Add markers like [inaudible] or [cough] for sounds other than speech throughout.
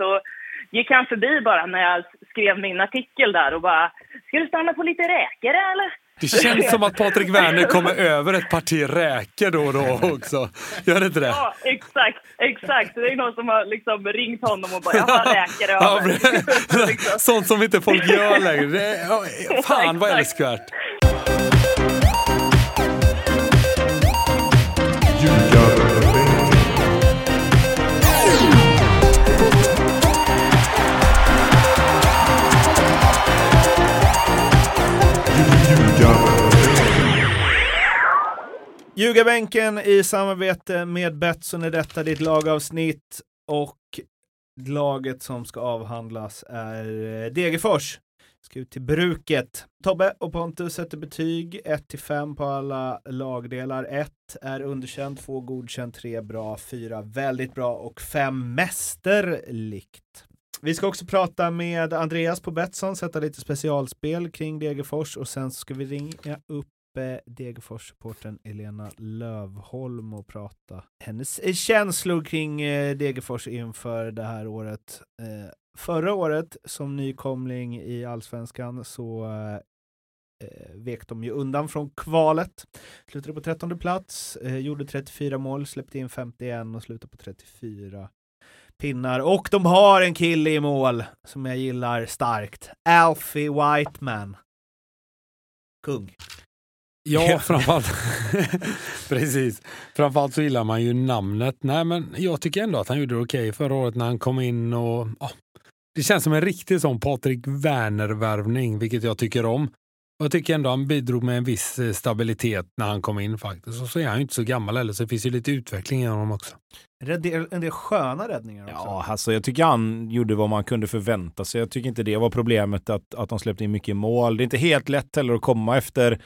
så gick han förbi bara när jag skrev min artikel där och bara “Ska du stanna på lite räkor eller?” Det känns som att Patrik Werner kommer över ett parti räkor då och då också. Gör det inte det? Ja, exakt, exakt. Det är någon som har liksom ringt honom och bara “Jag har räkor över”. Ja, [laughs] liksom. Sånt som inte folk gör längre. Fan vad älskvärt. Ljugarbänken i samarbete med Betsson är detta ditt lagavsnitt och laget som ska avhandlas är eh, Degerfors. Ska ut till bruket. Tobbe och Pontus sätter betyg 1 till 5 på alla lagdelar. 1 är underkänd, 2 godkänd, 3 bra, 4 väldigt bra och 5 mästerligt. Vi ska också prata med Andreas på Betsson, sätta lite specialspel kring Degerfors och sen ska vi ringa upp Degerfors-supporten Elena Lövholm och prata hennes känslor kring eh, Degerfors inför det här året. Eh, förra året som nykomling i allsvenskan så eh, eh, vek de ju undan från kvalet. Slutade på 13 plats, gjorde 34 mål, släppte in 51 och slutade på 34 pinnar. Och de har en kille i mål som jag gillar starkt. Alfie Whiteman. Kung. Ja, framförallt. [laughs] Precis. Framförallt så gillar man ju namnet. Nej, men jag tycker ändå att han gjorde det okej okay förra året när han kom in och oh, det känns som en riktig sån Patrik Werner-värvning, vilket jag tycker om. Och jag tycker ändå han bidrog med en viss eh, stabilitet när han kom in faktiskt. Och så är han ju inte så gammal heller, så det finns ju lite utveckling i honom också. En del, en del sköna räddningar också. Ja, alltså jag tycker han gjorde vad man kunde förvänta sig. Jag tycker inte det var problemet att, att de släppte in mycket mål. Det är inte helt lätt heller att komma efter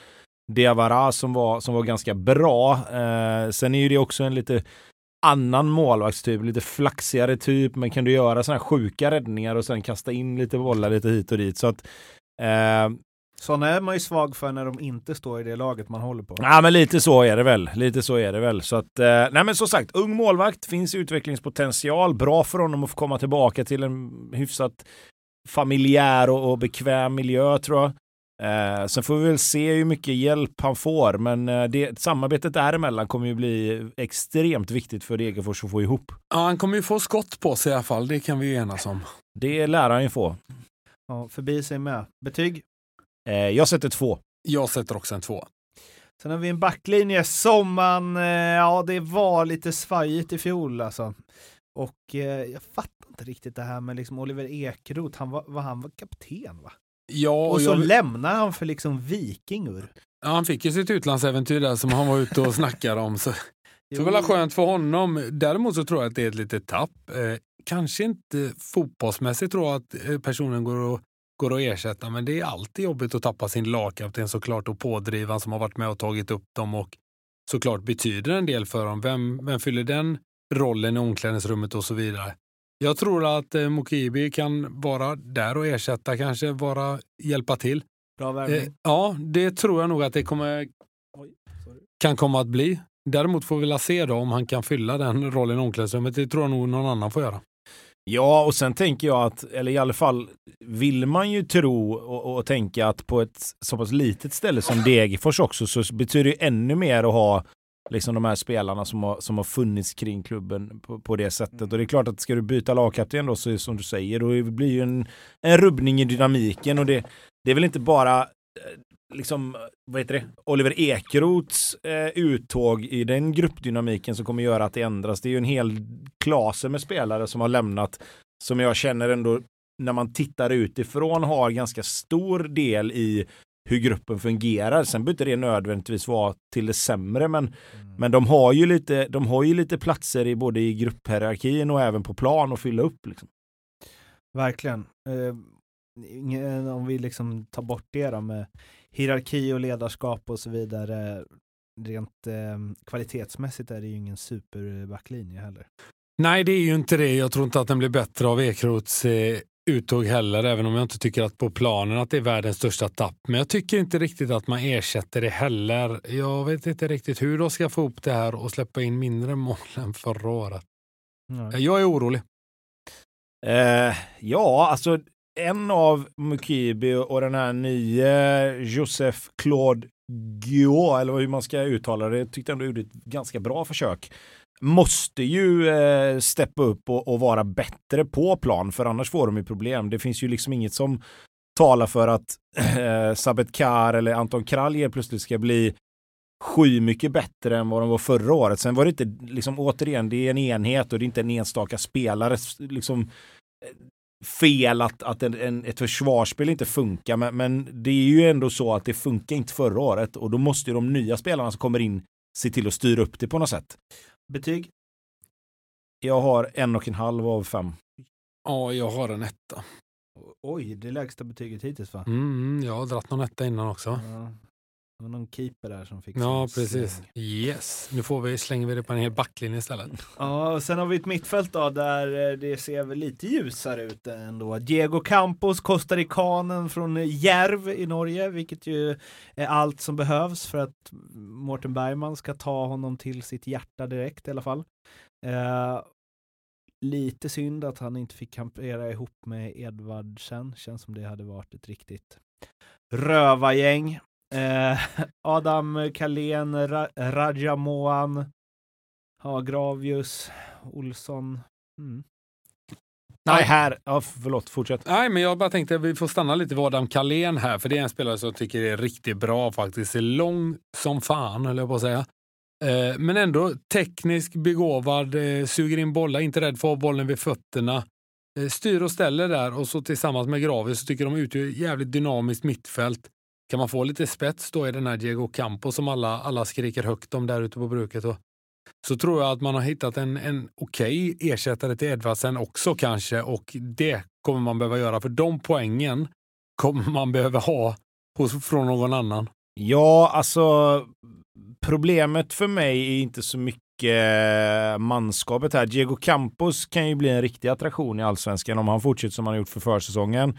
Diawara som var, som var ganska bra. Eh, sen är ju det också en lite annan målvaktstyp, lite flaxigare typ, men kan du göra sådana här sjuka räddningar och sen kasta in lite bollar lite hit och dit. Så att eh, sådana är man ju svag för när de inte står i det laget man håller på. Ja, men lite så är det väl. Lite så är det väl. Så att, eh, nej men som sagt, ung målvakt, finns utvecklingspotential. Bra för honom att få komma tillbaka till en hyfsat familjär och, och bekväm miljö tror jag. Eh, sen får vi väl se hur mycket hjälp han får, men eh, det, samarbetet däremellan kommer ju bli extremt viktigt för Degerfors att få ihop. Ja, han kommer ju få skott på sig i alla fall, det kan vi ju enas om. Det lär han ju få. Ja, förbi sig med. Betyg? Eh, jag sätter två. Jag sätter också en två. Sen har vi en backlinje som man, eh, ja det var lite svajigt i fjol alltså. Och eh, jag fattar inte riktigt det här med liksom Oliver Ekroth, han var, var han var kapten va? Ja, och så jag... lämnar han för liksom Vikingur. Ja, han fick ju sitt utlandsäventyr där som han var ute och snackade om. Så det var väl skönt för honom. Däremot så tror jag att det är ett litet tapp. Eh, kanske inte fotbollsmässigt tror jag att eh, personen går att, går att ersätta, men det är alltid jobbigt att tappa sin lagkapten såklart och pådrivaren som har varit med och tagit upp dem och såklart betyder en del för dem. Vem, vem fyller den rollen i omklädningsrummet och så vidare? Jag tror att eh, Mokibi kan vara där och ersätta, kanske vara, hjälpa till. Bra värvning. Eh, ja, det tror jag nog att det kommer, kan komma att bli. Däremot får vi väl se då om han kan fylla den rollen i omklädningsrummet. Det tror jag nog någon annan får göra. Ja, och sen tänker jag att, eller i alla fall vill man ju tro och, och tänka att på ett så pass litet ställe som Degerfors också så betyder det ännu mer att ha liksom de här spelarna som har, som har funnits kring klubben på, på det sättet. Och det är klart att ska du byta lagkapten då, så är som du säger, då blir ju en, en rubbning i dynamiken och det, det är väl inte bara eh, liksom, vad heter det, Oliver Ekerots eh, uttåg i den gruppdynamiken som kommer göra att det ändras. Det är ju en hel klase med spelare som har lämnat som jag känner ändå när man tittar utifrån har ganska stor del i hur gruppen fungerar. Sen behöver det nödvändigtvis vara till det sämre, men, mm. men de, har ju lite, de har ju lite platser i både i grupphierarkin och även på plan att fylla upp. Liksom. Verkligen. Eh, om vi liksom tar bort det då med hierarki och ledarskap och så vidare. Rent eh, kvalitetsmässigt är det ju ingen superbacklinje heller. Nej, det är ju inte det. Jag tror inte att den blir bättre av Ekroths eh, uttåg heller, även om jag inte tycker att på planen att det är världens största tapp. Men jag tycker inte riktigt att man ersätter det heller. Jag vet inte riktigt hur de ska få ihop det här och släppa in mindre mål [laughs] än förra året. Nej. Jag är orolig. Eh, ja, alltså en av Mukibi och den här nya Joseph Claude Guillaume, eller hur man ska uttala det, tyckte ändå gjorde ett ganska bra försök. Måste ju eh, steppa upp och, och, vara bättre på plan, för annars får de ju problem. Det finns ju liksom inget som talar för att eh, Sabet Kar eller Anton Kralj plötsligt ska bli sju mycket bättre än vad de var förra året. Sen var det inte, liksom återigen, det är en enhet och det är inte en enstaka spelare. Liksom, eh, fel att, att en, en, ett försvarsspel inte funkar, men, men, det är ju ändå så att det funkar inte förra året och då måste ju de nya spelarna som kommer in se till att styra upp det på något sätt. Betyg? Jag har en och en halv av fem. Ja, jag har en etta. Oj, det lägsta betyget hittills va? Mm, jag har dratt någon etta innan också. Ja. Det var någon keeper där som fick Ja, precis. Släng. Yes, nu får vi, slänger vi det på en hel backlinje istället. Ja, och sen har vi ett mittfält då där eh, det ser väl lite ljusare ut ändå. Diego Campos, costaricanen från Järv i Norge, vilket ju är allt som behövs för att Mårten Bergman ska ta honom till sitt hjärta direkt i alla fall. Eh, lite synd att han inte fick kampera ihop med Edvardsen. Känns som det hade varit ett riktigt rövargäng. Eh, [laughs] Adam Kalén, Ra Rajamoan, Hagravius, Olsson. Mm. Nej, här. Ja, förlåt, fortsätt. Nej, men jag bara tänkte att vi får stanna lite vid Adam Kalén här, för det är en spelare som jag tycker är riktigt bra faktiskt. Är lång som fan, höll jag på att säga. Eh, men ändå teknisk, begåvad, eh, suger in bollar, inte rädd för att ha bollen vid fötterna. Eh, styr och ställer där och så tillsammans med Gravis så tycker de utgör jävligt dynamiskt mittfält. Kan man få lite spets då i den här Diego Campo som alla, alla skriker högt om där ute på bruket. Och, så tror jag att man har hittat en, en okej okay ersättare till Edvardsen också kanske och det kommer man behöva göra för de poängen kommer man behöva ha hos, från någon annan. Ja, alltså problemet för mig är inte så mycket manskapet här. Diego Campos kan ju bli en riktig attraktion i allsvenskan om han fortsätter som han gjort för försäsongen.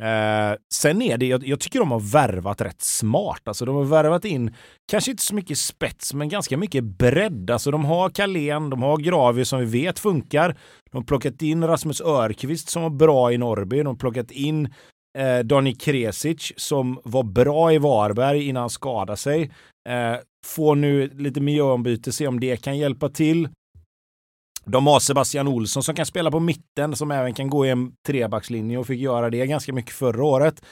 Eh, sen är det, jag, jag, tycker de har värvat rätt smart. Alltså de har värvat in, kanske inte så mycket spets, men ganska mycket bredd. Alltså de har Kalén, de har Gravi som vi vet funkar. De har plockat in Rasmus Örqvist som var bra i Norrby. De har plockat in eh, Dani Kresic som var bra i Varberg innan han skadade sig. Eh, får nu lite miljöombyte, se om det kan hjälpa till. De har Sebastian Olsson som kan spela på mitten, som även kan gå i en trebackslinje och fick göra det ganska mycket förra året.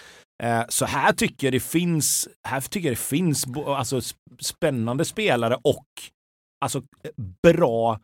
Eh, så här tycker jag det finns, här tycker det finns alltså, spännande spelare och alltså bra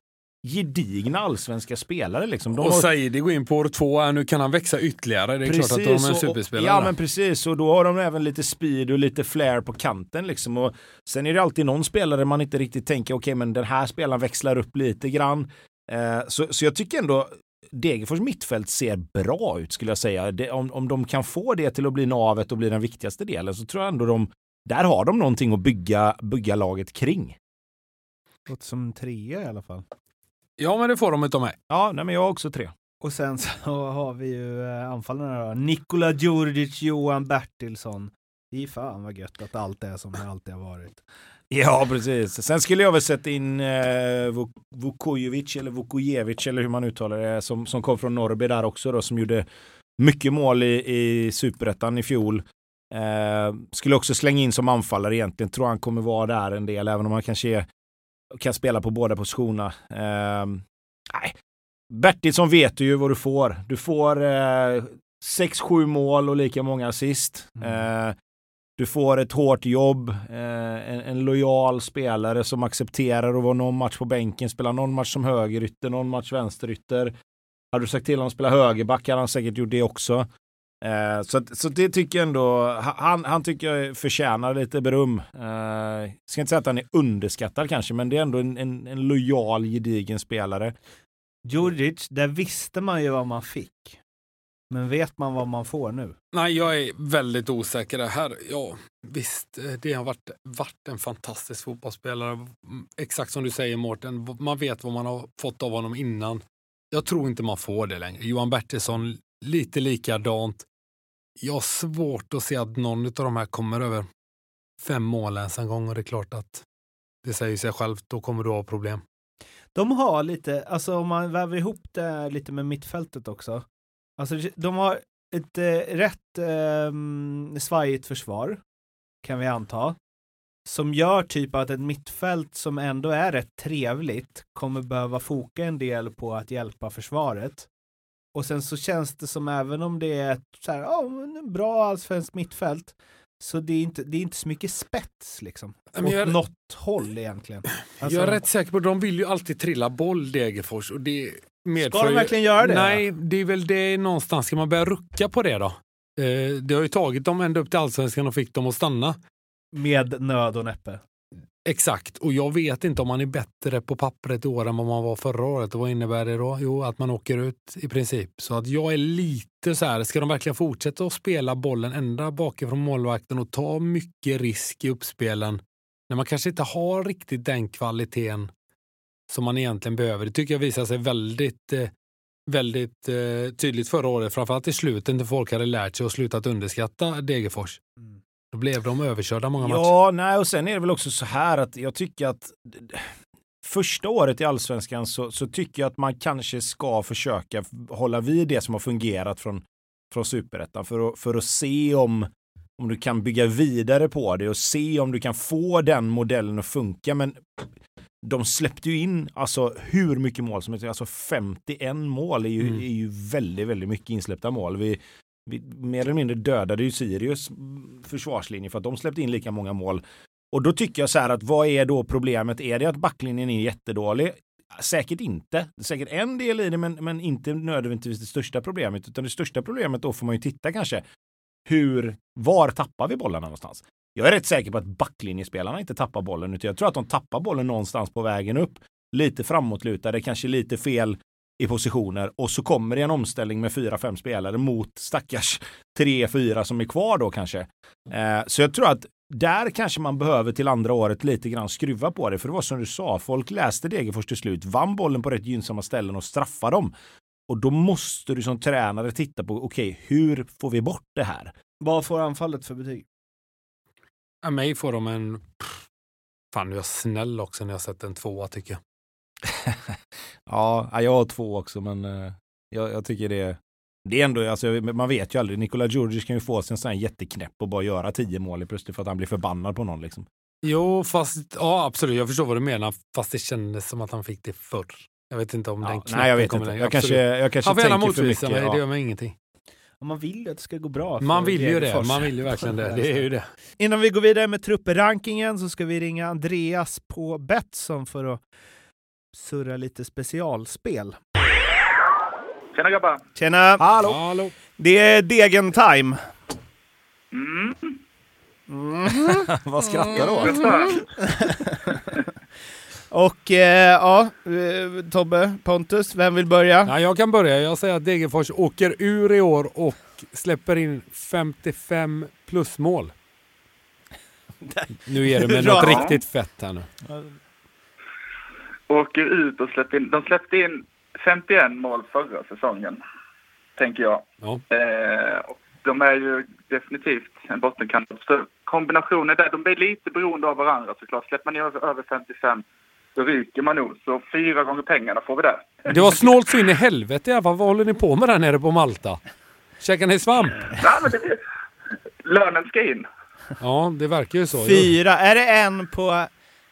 gedigna allsvenska spelare. Liksom. De och har... Saidi går in på år två, nu kan han växa ytterligare. Det är precis, klart att de är en superspelare. ja, men precis. Och då har de även lite speed och lite flair på kanten. Liksom. Och sen är det alltid någon spelare man inte riktigt tänker, okej, okay, men den här spelaren växlar upp lite grann. Eh, så, så jag tycker ändå Degerfors mittfält ser bra ut skulle jag säga. Det, om, om de kan få det till att bli navet och bli den viktigaste delen så tror jag ändå de, där har de någonting att bygga, bygga laget kring. Låter som trea i alla fall. Ja, men det får de utav mig. Ja, nej, men jag har också tre. Och sen så [laughs] har vi ju eh, anfallarna då. Nikola Djurdjic, Johan Bertilsson. Fy fan vad gött att allt är som det alltid har varit. Ja, precis. Sen skulle jag väl sätta in eh, Vukojevic eller Vukojevic eller hur man uttalar det som, som kom från Norrby där också då som gjorde mycket mål i, i superettan i fjol. Eh, skulle också slänga in som anfallare egentligen. Tror han kommer vara där en del även om han kanske är, kan spela på båda positionerna. Eh, nej. Bertilsson vet du ju vad du får. Du får eh, 6-7 mål och lika många assist. Mm. Eh, du får ett hårt jobb, eh, en, en, lojal spelare som accepterar att vara någon match på bänken, spela någon match som högerytter, någon match vänsterytter. Hade du sagt till honom att spela högerback hade han säkert gjort det också. Eh, så, så det tycker jag ändå, han, han tycker jag förtjänar lite beröm. Eh, ska inte säga att han är underskattad kanske, men det är ändå en, en, en lojal, gedigen spelare. Djurdjic, där visste man ju vad man fick. Men vet man vad man får nu? Nej, jag är väldigt osäker. Det här, ja, visst, eh, det har varit, varit en fantastisk fotbollsspelare. Exakt som du säger Mårten, man vet vad man har fått av honom innan. Jag tror inte man får det längre. Johan Bertilsson, lite likadant. Jag har svårt att se att någon av de här kommer över fem mål ens en gång och det är klart att det säger sig självt, då kommer du ha problem. De har lite, alltså om man väver ihop det lite med mittfältet också. Alltså de har ett eh, rätt eh, svajigt försvar, kan vi anta. Som gör typ att ett mittfält som ändå är rätt trevligt kommer behöva foka en del på att hjälpa försvaret. Och sen så känns det som även om det är ett så här, oh, bra allsvenskt mittfält så det är inte, det är inte så mycket spets liksom. Men åt jag- något håll egentligen. Alltså, jag är rätt säker på att de vill ju alltid trilla boll, Degerfors. Och det medför Ska de verkligen göra det? Nej, det är väl det någonstans. Ska man börja rucka på det då? Eh, det har ju tagit dem ända upp till allsvenskan och fick dem att stanna. Med nöd och näppe. Exakt, och jag vet inte om man är bättre på pappret i år än vad man var förra året. Och vad innebär det då? Jo, att man åker ut i princip. Så att jag är lite så här, ska de verkligen fortsätta att spela bollen ända bakifrån målvakten och ta mycket risk i uppspelen när man kanske inte har riktigt den kvaliteten som man egentligen behöver. Det tycker jag visar sig väldigt, eh, väldigt eh, tydligt förra året, framförallt i slutet när folk hade lärt sig och slutat underskatta Degerfors. Då blev de överkörda många matcher. Ja, nej, och sen är det väl också så här att jag tycker att första året i allsvenskan så, så tycker jag att man kanske ska försöka hålla vid det som har fungerat från, från superettan för att, för att se om, om du kan bygga vidare på det och se om du kan få den modellen att funka. Men de släppte ju in alltså hur mycket mål som helst. Alltså 51 mål är ju, Mm. är ju väldigt, väldigt mycket insläppta mål. Vi, vi mer eller mindre dödade ju Sirius försvarslinje för att de släppte in lika många mål. Och då tycker jag så här att vad är då problemet? Är det att backlinjen är jättedålig? Säkert inte. Säkert en del i det, men, men inte nödvändigtvis det största problemet. Utan det största problemet då får man ju titta kanske. Hur, var tappar vi bollarna någonstans? Jag är rätt säker på att backlinjespelarna inte tappar bollen, utan jag tror att de tappar bollen någonstans på vägen upp. Lite framåtlutade, kanske lite fel i positioner och så kommer det en omställning med fyra, fem spelare mot stackars tre, fyra som är kvar då kanske. Eh, så jag tror att där kanske man behöver till andra året lite grann skruva på det. För det var som du sa, folk läste Degerfors till slut, vann bollen på rätt gynnsamma ställen och straffade dem. Och då måste du som tränare titta på, okej, hur får vi bort det här? Vad får anfallet för betyg? Ja, mig får de en... Fan, nu är jag snäll också när jag sett en tvåa tycker jag. [laughs] Ja, jag har två också, men eh, jag, jag tycker det det är ändå, alltså, man vet ju aldrig. Nikola Djurdjic kan ju få sig en sån här jätteknäpp och bara göra tio mål plötsligt för att han blir förbannad på någon. Liksom. Jo, fast ja, absolut. Jag förstår vad du menar. Fast det kändes som att han fick det förr. Jag vet inte om den Ja, nej, jag vet kommer inte. Jag kanske, jag kanske Han får gärna mycket. mig, det gör mig ingenting. Man vill ju att det ska gå bra. för Man vill ju det. Man vill ju verkligen det. Det är ju det. Innan vi går vidare med trupprankingen så ska vi ringa Andreas på Betsson för att surra lite specialspel. Tjena grabbar! Tjena! Hallå! Hallå. Det är Degen-time. Mm. [laughs] Vad skrattar du åt? [laughs] Och eh, ja, eh, Tobbe, Pontus, vem vill börja? Ja, jag kan börja. Jag säger att Degerfors åker ur i år och släpper in 55 plus mål. Nu ger du mig [laughs] något riktigt fett här nu. Åker ut och släpper in. De släppte in 51 mål förra säsongen, tänker jag. Ja. Eh, och de är ju definitivt en bottenkandidat. Så kombinationen där, de blir lite beroende av varandra såklart. Släpper man in över, över 55 så ryker man nog. Så fyra gånger pengarna får vi där. Det var snålt så in i helvete fall. Vad håller ni på med där nere på Malta? Käkar ni svamp? Nej, men det, lönen ska in. Ja, det verkar ju så. Fyra. Är det en på,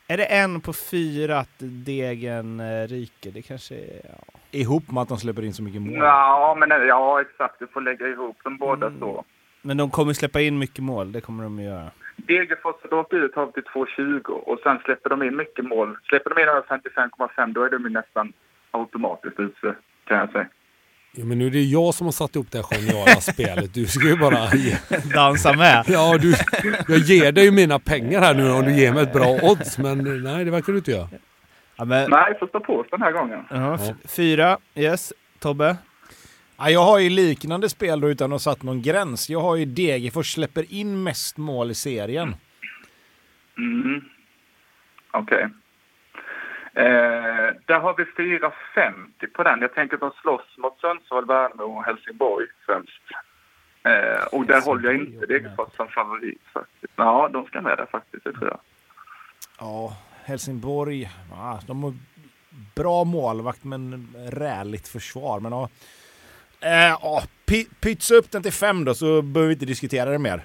är det en på fyra att Degen eh, ryker? Det kanske är... Ja. Ihop med att de släpper in så mycket mål. Ja, men ja, exakt. Du får lägga ihop dem båda Mm. så. Men de kommer släppa in mycket mål, det kommer de att göra. Degerfors har åkt ut till 2,20 och sen släpper de in mycket mål. Släpper de in över 55,5 då är de ju nästan automatiskt ute kan jag säga. Jo, men nu är det jag som har satt ihop det här geniala spelet. Du ska ju bara... Ge... [laughs] Dansa med! Ja, du... Jag ger dig ju mina pengar här nu om du ger mig ett bra odds. Men nej, det verkar du inte göra. Ja, men, Nej, får stå på oss den här gången. ja, f- fyra, yes. Tobbe? Ja, jag har ju liknande spel då utan att ha satt någon gräns. Jag har ju Degerfors släpper in mest mål i serien. Mm. Okej. Eh, där har vi 4,50 på den. Jag tänker att de slåss mot Sundsvall, Värnamo och Helsingborg främst. Eh, och där håller jag inte Degerfors som favorit faktiskt. Ja, de ska med där faktiskt, det tror jag. Ja, Helsingborg, ja, de har bra målvakt men räligt försvar. Men ja, eh, ja, pi- pytsa upp den till fem då så behöver vi inte diskutera det mer.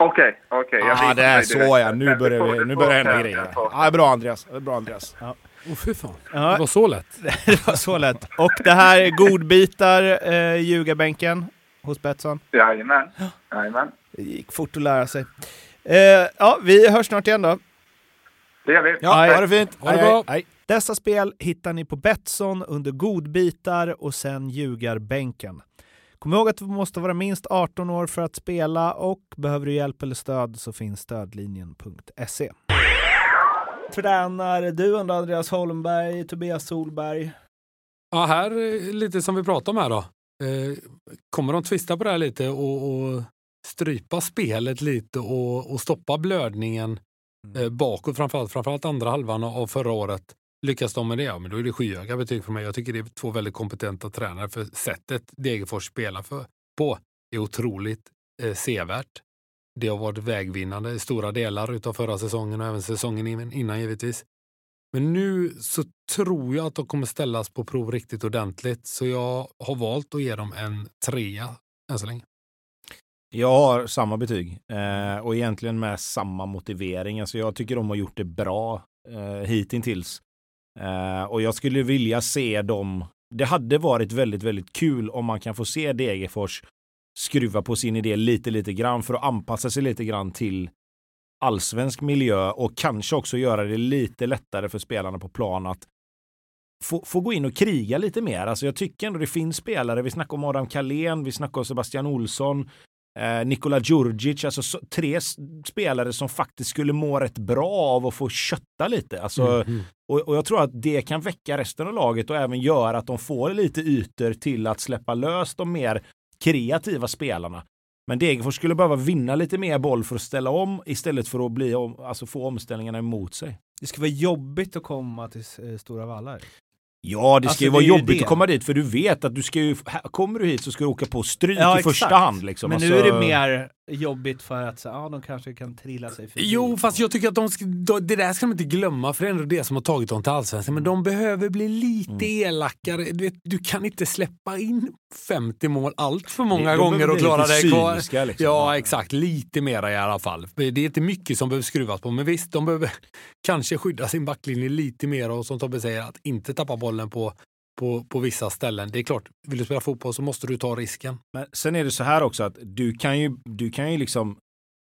Okej, okej. jag Ja, visar det är så ja. Nu börjar, vi, nu börjar hända grejer. Ja, bra Andreas. Bra Andreas. Åh fy fan. Ja. Det var så lätt. [laughs] Det var så lätt. Och det här är godbitar, eh, ljugarbänken hos Betsson. Jajamän. Jajamän. Det gick fort att lära sig. Eh, ja, vi hörs snart igen då. Det gör vi. Ja, Hej. ha det fint. Ha det bra. hej. Dessa spel hittar ni på Betsson under godbitar och sen ljugarbänken. Kom ihåg att du måste vara minst 18 år för att spela och behöver du hjälp eller stöd så finns stödlinjen.se. Tränar du under Andreas Holmberg, Tobias Solberg? Ja, här eh, lite som vi pratade om här då. Eh, kommer de twista på det här lite och, och strypa spelet lite och, och stoppa blödningen eh, bakåt, framförallt, framförallt andra halvan av förra året. Lyckas de med det, ja, men då är det skyhöga betyg för mig. Jag tycker det är två väldigt kompetenta tränare för sättet Degerfors spelar för, på är otroligt eh, sevärt. Det har varit vägvinnande i stora delar av förra säsongen och även säsongen innan givetvis. Men nu så tror jag att de kommer ställas på prov riktigt ordentligt. Så jag har valt att ge dem en trea än så länge. Jag har samma betyg eh, och egentligen med samma motivering. Alltså jag tycker de har gjort det bra eh, hittills. Eh, och jag skulle vilja se dem. Det hade varit väldigt, väldigt kul om man kan få se Degerfors skruva på sin idé lite, lite grann för att anpassa sig lite grann till allsvensk miljö och kanske också göra det lite lättare för spelarna på plan att få, få gå in och kriga lite mer. Alltså jag tycker ändå det finns spelare. Vi snackar om Adam Kalén, vi snackar om Sebastian Olsson, eh, Nikola Djurdjic, alltså så, tre spelare som faktiskt skulle må rätt bra av att få kötta lite. Alltså, Mhm. och, och jag tror att det kan väcka resten av laget och även göra att de får lite ytor till att släppa lös de mer kreativa spelarna. Men Degerfors skulle behöva vinna lite mer boll för att ställa om istället för att bli om, alltså få omställningarna emot sig. Det ska vara jobbigt att komma till eh, Stora Vallar. Ja, det ska Alltså, ju vara ju jobbigt det. att komma dit för du vet att du ska ju, här, kommer du hit så ska du åka på stryk Ja, i första hand. Liksom. Men Alltså- nu är det mer jobbigt för att så, ja, de kanske kan trilla sig förbi. Jo, fast jag tycker att de ska, då- det där ska de inte glömma för det är ändå det som har tagit dem till allsvenskan. Men de behöver bli lite Mm. elakare. Du, vet, du kan inte släppa in 50 mål allt för många De gånger och klara dig kvar. liksom. Ja, exakt. Lite mera i alla fall. Det är inte mycket som behöver skruvas på, men visst, de behöver [laughs] kanske skydda sin backlinje lite mer och som Tobbe säger, att inte tappa bollen på, på, på vissa ställen. Det är klart, vill du spela fotboll så måste du ta risken. Men sen är det så här också att du kan ju, du kan ju liksom,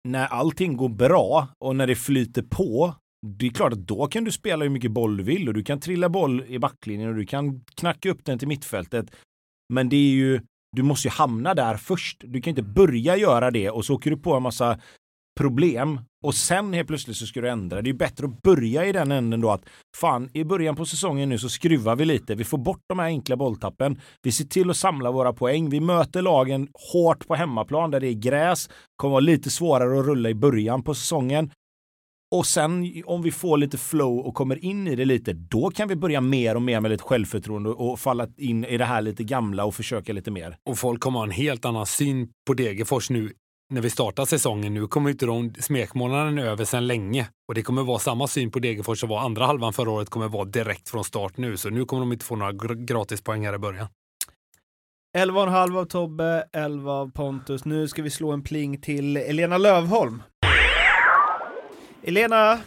när allting går bra och när det flyter på, det är klart att då kan du spela hur mycket boll du vill och du kan trilla boll i backlinjen och du kan knacka upp den till mittfältet. Men det är ju, du måste ju hamna där först. Du kan inte börja göra det och så åker du på en massa problem och sen helt plötsligt så ska du ändra. Det är bättre att börja i den änden då att fan, i början på säsongen nu så skruvar vi lite. Vi får bort de här enkla bolltappen. Vi ser till att samla våra poäng. Vi möter lagen hårt på hemmaplan där det är gräs. kommer vara lite svårare att rulla i början på säsongen. Och sen om vi får lite flow och kommer in i det lite, då kan vi börja mer och mer med lite självförtroende och falla in i det här lite gamla och försöka lite mer. Och folk kommer ha en helt annan syn på Degerfors nu när vi startar säsongen. Nu kommer inte de smekmånaden över sedan länge. Och det kommer vara samma syn på Degerfors som var andra halvan förra året kommer vara direkt från start nu. Så nu kommer de inte få några gr- gratispoäng här i början. 11,5 av Tobbe, 11 av Pontus. Nu ska vi slå en pling till Elena Lövholm. Elena!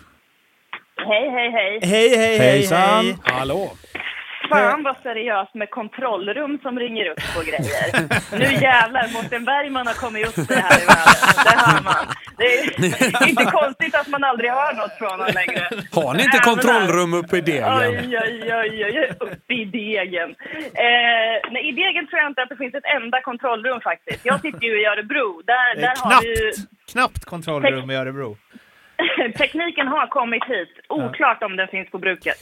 Hej, hej, hej. Hej, hej, hej, Hejsan! hej! Hallå! Fan vad seriöst med kontrollrum som ringer upp och grejer. Nu jävlar, Mårten Bergman har kommit upp det här i världen. Det hör man. Det är inte konstigt att man aldrig hör något från honom längre. Har ni inte Jävlar. kontrollrum uppe i degen? Oj, oj, oj, oj, upp i degen. Eh, nej, I degen tror jag inte att det finns ett enda kontrollrum faktiskt. Jag sitter ju i Örebro. Där, Eh, där har vi. Knappt, knappt kontrollrum i Örebro. [laughs] Tekniken har kommit hit. Oklart om den finns på bruket.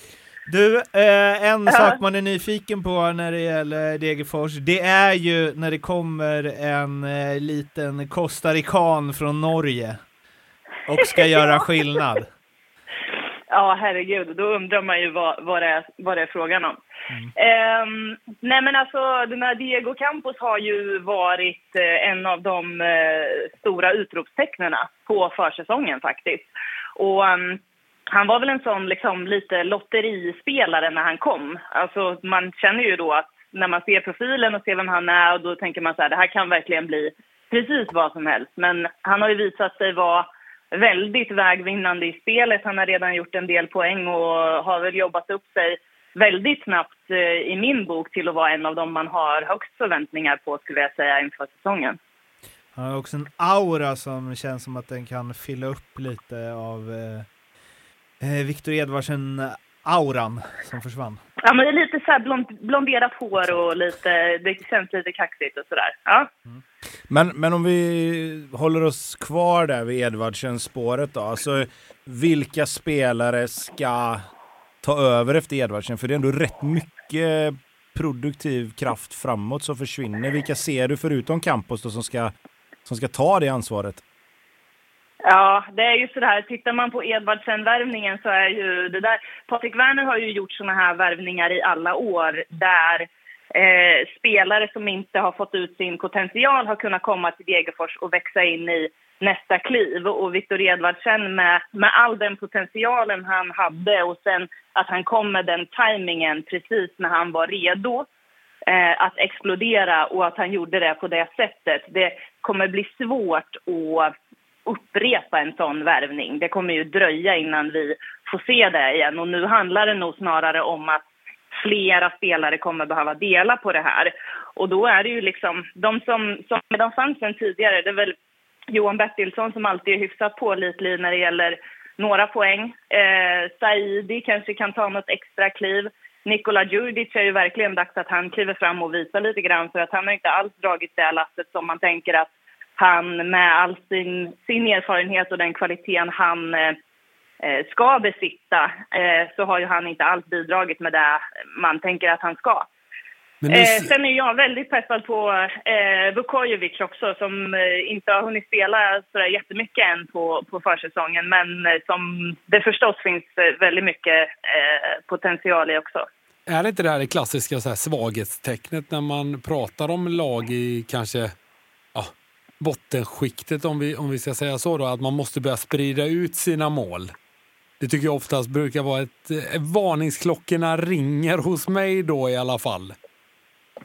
Du, eh, en Ja. sak man är nyfiken på när det gäller Degerfors, det är ju när det kommer en eh, liten costarican från Norge och ska [laughs] göra skillnad. Ja, herregud. Då undrar man ju vad, vad, det, är, vad det är frågan om. Ehm, nej, men alltså, den här Diego Campos har ju varit eh, en av de eh, stora utropstecknena på försäsongen faktiskt. Och ehm, han var väl en sån liksom, lite lotterispelare när han kom. Alltså, man känner ju då att när man ser profilen och ser vem han är och då tänker man så här, det här kan verkligen bli precis vad som helst. Men han har ju visat sig vara väldigt vägvinnande i spelet. Han har redan gjort en del poäng och har väl jobbat upp sig väldigt snabbt eh, i min bok till att vara en av dem man har högst förväntningar på skulle jag säga inför säsongen. Han har också en aura som känns som att den kan fylla upp lite av eh Viktor Edvardsen-auran som försvann. Ja, men det är lite så här blond, blonderat hår och lite, det känns lite kaxigt och sådär. Ja. Mm. Men, men om vi håller oss kvar där vid Edvardsen-spåret då. Alltså, vilka spelare ska ta över efter Edvardsen? För det är ändå rätt mycket produktiv kraft framåt som försvinner. Vilka ser du förutom Campos då som ska, som ska ta det ansvaret? Ja, det är ju så här. Tittar man på Edvardsen-värvningen så är ju det där... Patrik Werner har ju gjort såna här värvningar i alla år där eh, spelare som inte har fått ut sin potential har kunnat komma till Degerfors och växa in i nästa kliv. Och Viktor Edvardsen med, med all den potentialen han hade och sen att han kom med den tajmingen precis när han var redo eh, att explodera och att han gjorde det på det sättet. Det kommer bli svårt att upprepa en sån värvning. Det kommer ju dröja innan vi får se det igen. Och nu handlar det nog snarare om att flera spelare kommer behöva dela på det här. Och då är det ju liksom, de som, som de fanns sen tidigare, det är väl Johan Bertilsson som alltid är hyfsat pålitlig när det gäller några poäng. Eh, Saidi kanske kan ta något extra kliv. Nikola Djurdjic är ju verkligen dags att han kliver fram och visar lite grann för att han har inte alls dragit det lasset som man tänker att han med all sin, sin erfarenhet och den kvaliteten han eh, ska besitta eh, så har ju han inte alls bidragit med det man tänker att han ska. Ni... Eh, sen är jag väldigt peppad på eh, Vukojevic också som eh, inte har hunnit spela så jättemycket än på, på försäsongen men eh, som det förstås finns eh, väldigt mycket eh, potential i också. Är det inte det här det klassiska så här, svaghetstecknet när man pratar om lag i kanske bottenskiktet om vi, om vi ska säga så då, att man måste börja sprida ut sina mål? Det tycker jag oftast brukar vara ett... Eh, varningsklockorna ringer hos mig då i alla fall.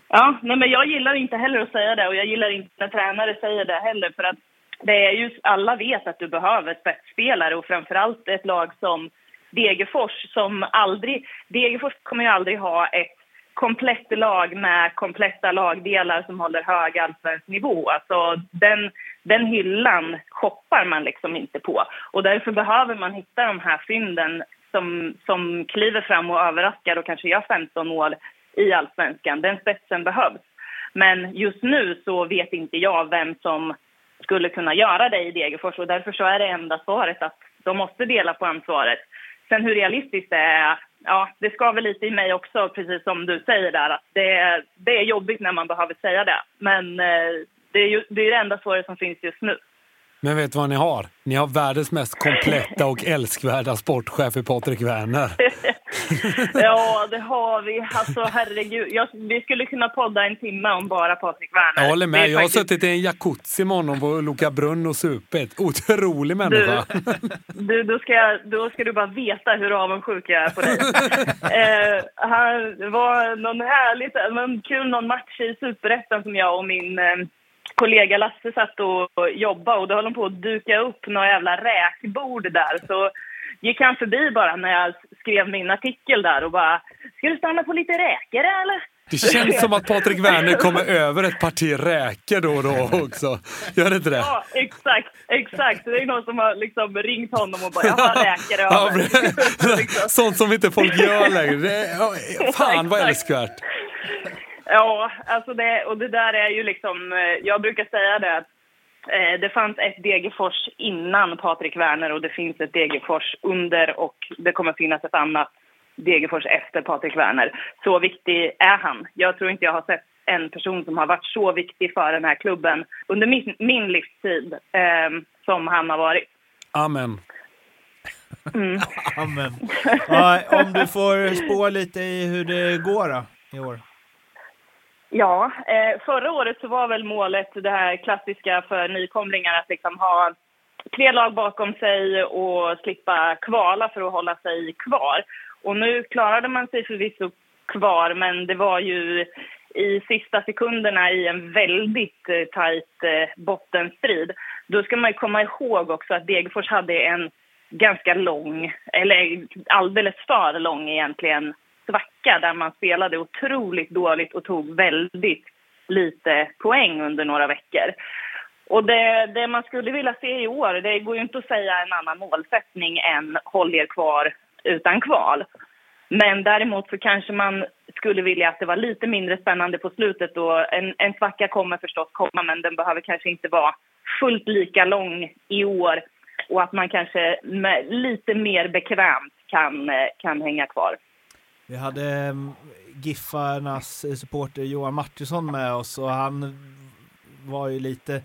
Ja, nej men jag gillar inte heller att säga det och jag gillar inte när tränare säger det heller för att det är ju, alla vet att du behöver spetsspelare och framförallt ett lag som Degerfors som aldrig, Degerfors kommer ju aldrig ha ett komplett lag med kompletta lagdelar som håller hög allsvensk nivå. Alltså den, den hyllan shoppar man liksom inte på. Och därför behöver man hitta de här fynden som, som kliver fram och överraskar och kanske gör 15 mål i allsvenskan. Den spetsen behövs. Men just nu så vet inte jag vem som skulle kunna göra det i Degerfors och därför så är det enda svaret att de måste dela på ansvaret. Sen hur realistiskt det är, ja, det ska väl lite i mig också, precis som du säger där, att det är, det är jobbigt när man behöver säga det. Men eh, det är ju det, är det enda svaret som finns just nu. Men vet du vad ni har? Ni har världens mest kompletta och älskvärda sportchef i Patrik Werner. [laughs] [laughs] ja, det har vi. Alltså herregud. Jag, vi skulle kunna podda en timme om bara Patrik Werner. Jag håller med. Jag har suttit i en jacuzzi med honom på Loka brunn och supit. Otrolig människa. Du, du, då, ska jag, då ska du bara veta hur avundsjuk jag är på dig. [laughs] eh, han var någon härligt, men kul någon match i Superettan som jag och min eh, kollega Lasse satt och jobbade och då höll de på att duka upp några jävla räkbord där. Så gick han förbi bara när jag skrev min artikel där och bara “Ska du stanna på lite räkor eller?” Det känns som att Patrik Werner kommer över ett parti räkor då och då också. Gör det inte det? Ja, exakt. Exakt. Det är någon som har liksom ringt honom och bara “Jag har räkor över”. Ja, [laughs] Sånt som inte folk gör längre. Fan vad älskvärt. Ja, alltså det, och det där är ju liksom, eh, jag brukar säga det att det fanns ett Degerfors innan Patrik Werner och det finns ett Degerfors under och det kommer finnas ett annat Degerfors efter Patrik Werner. Så viktig är han. Jag tror inte jag har sett en person som har varit så viktig för den här klubben under min, min livstid eh, som han har varit. Amen. Mm. [laughs] Amen. [laughs] Ja, om du får spå lite i hur det går då, i år? Ja, eh, förra året så var väl målet det här klassiska för nykomlingar att liksom ha tre lag bakom sig och slippa kvala för att hålla sig kvar. Och nu klarade man sig förvisso kvar, men det var ju i sista sekunderna i en väldigt eh, tajt eh, bottenstrid. Då ska man komma ihåg också att Degerfors hade en ganska lång, eller alldeles för lång egentligen, svacka där man spelade otroligt dåligt och tog väldigt lite poäng under några veckor. Och det, det, man skulle vilja se i år, det går ju inte att säga en annan målsättning än håll er kvar utan kval. Men däremot så kanske man skulle vilja att det var lite mindre spännande på slutet. Och en, en svacka kommer förstås komma, men den behöver kanske inte vara fullt lika lång i år. Och att man kanske lite mer bekvämt kan, eh, kan hänga kvar. Vi hade mm, Giffarnas supporter Johan Martinsson med oss och han var ju lite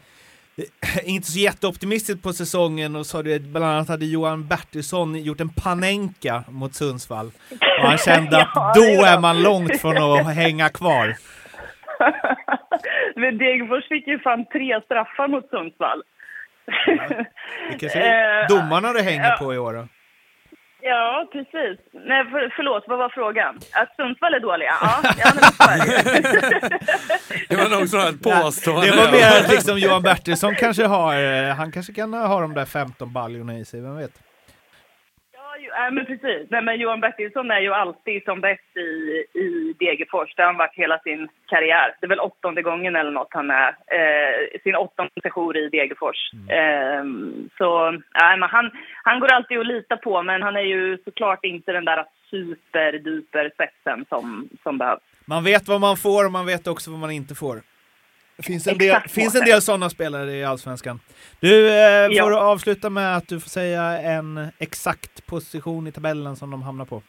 [clears throat] inte så jätteoptimistisk på säsongen och sa det, bland annat hade Johan Bertilsson gjort en panenka mot Sundsvall. Och han kände [laughs] att ja, då är man långt från att [laughs] hänga kvar. Men Degerfors fick ju fan tre straffar mot Sundsvall. Ja, det kanske är [laughs] eh, domarna det hänger på i år då? Ja, precis. Nej, för, förlåt, vad var frågan? Att Sundsvall är dåliga? Ja, [laughs] det var nog så ett påstående. Det var mer att liksom Johan Bertilsson kanske har, eh, han kanske kan ha de där 15 baljorna i sig, vem vet? Ja, men precis. Nej, men Johan Bertilsson är ju alltid som bäst i, i Degerfors. Det har han varit hela sin karriär. Det är väl åttonde gången eller något han är. Eh, sin åttonde session i Degerfors. Mm. Eh, så nej, men han, han går alltid att lita på, men han är ju såklart inte den där superduper spetsen som, som behövs. Man vet vad man får och man vet också vad man inte får. Finns en del, finns en del sådana spelare i Allsvenskan. Du eh, får ja. avsluta med att du får säga en exakt position i tabellen som de hamnar på.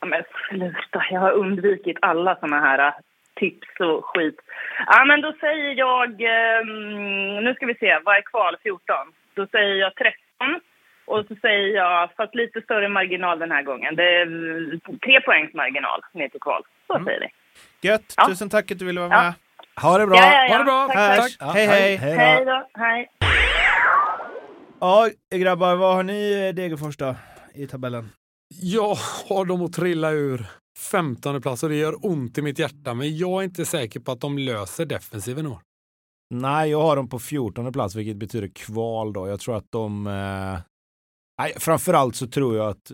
Ja, men sluta, jag har undvikit alla sådana här äh, tips och skit. Ja, men då säger jag... Eh, nu ska vi se, vad är kval? 14. Då säger jag 13. Och så säger jag, fast lite större marginal den här gången. Det är mm, tre poängs marginal ner till kval. Så mm. säger vi. Gött, ja. tusen tack att du ville vara med. Ha det bra! Ja, ja, ja. Ha det bra! Tack, tack. Ja, hej, hej! Hej då! Hej! Ja, grabbar, vad har ni eh, Degerfors då i tabellen? Jag har dem att trilla ur 15 plats och det gör ont i mitt hjärta, men jag är inte säker på att de löser defensiven år. Nej, jag har dem på 14 plats, vilket betyder kval då. Jag tror att de... Eh... Nej, framförallt så tror jag att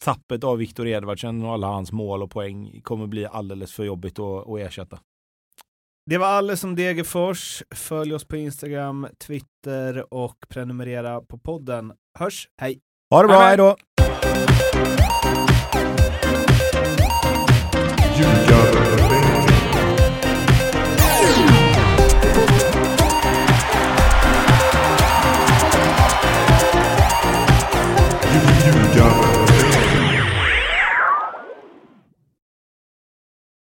tappet av Viktor Edvardsen och alla hans mål och poäng kommer bli alldeles för jobbigt att, att ersätta. Det var alles om Degerfors. Följ oss på Instagram, Twitter och prenumerera på podden. Hörs, hej! Ha det bra, hej då!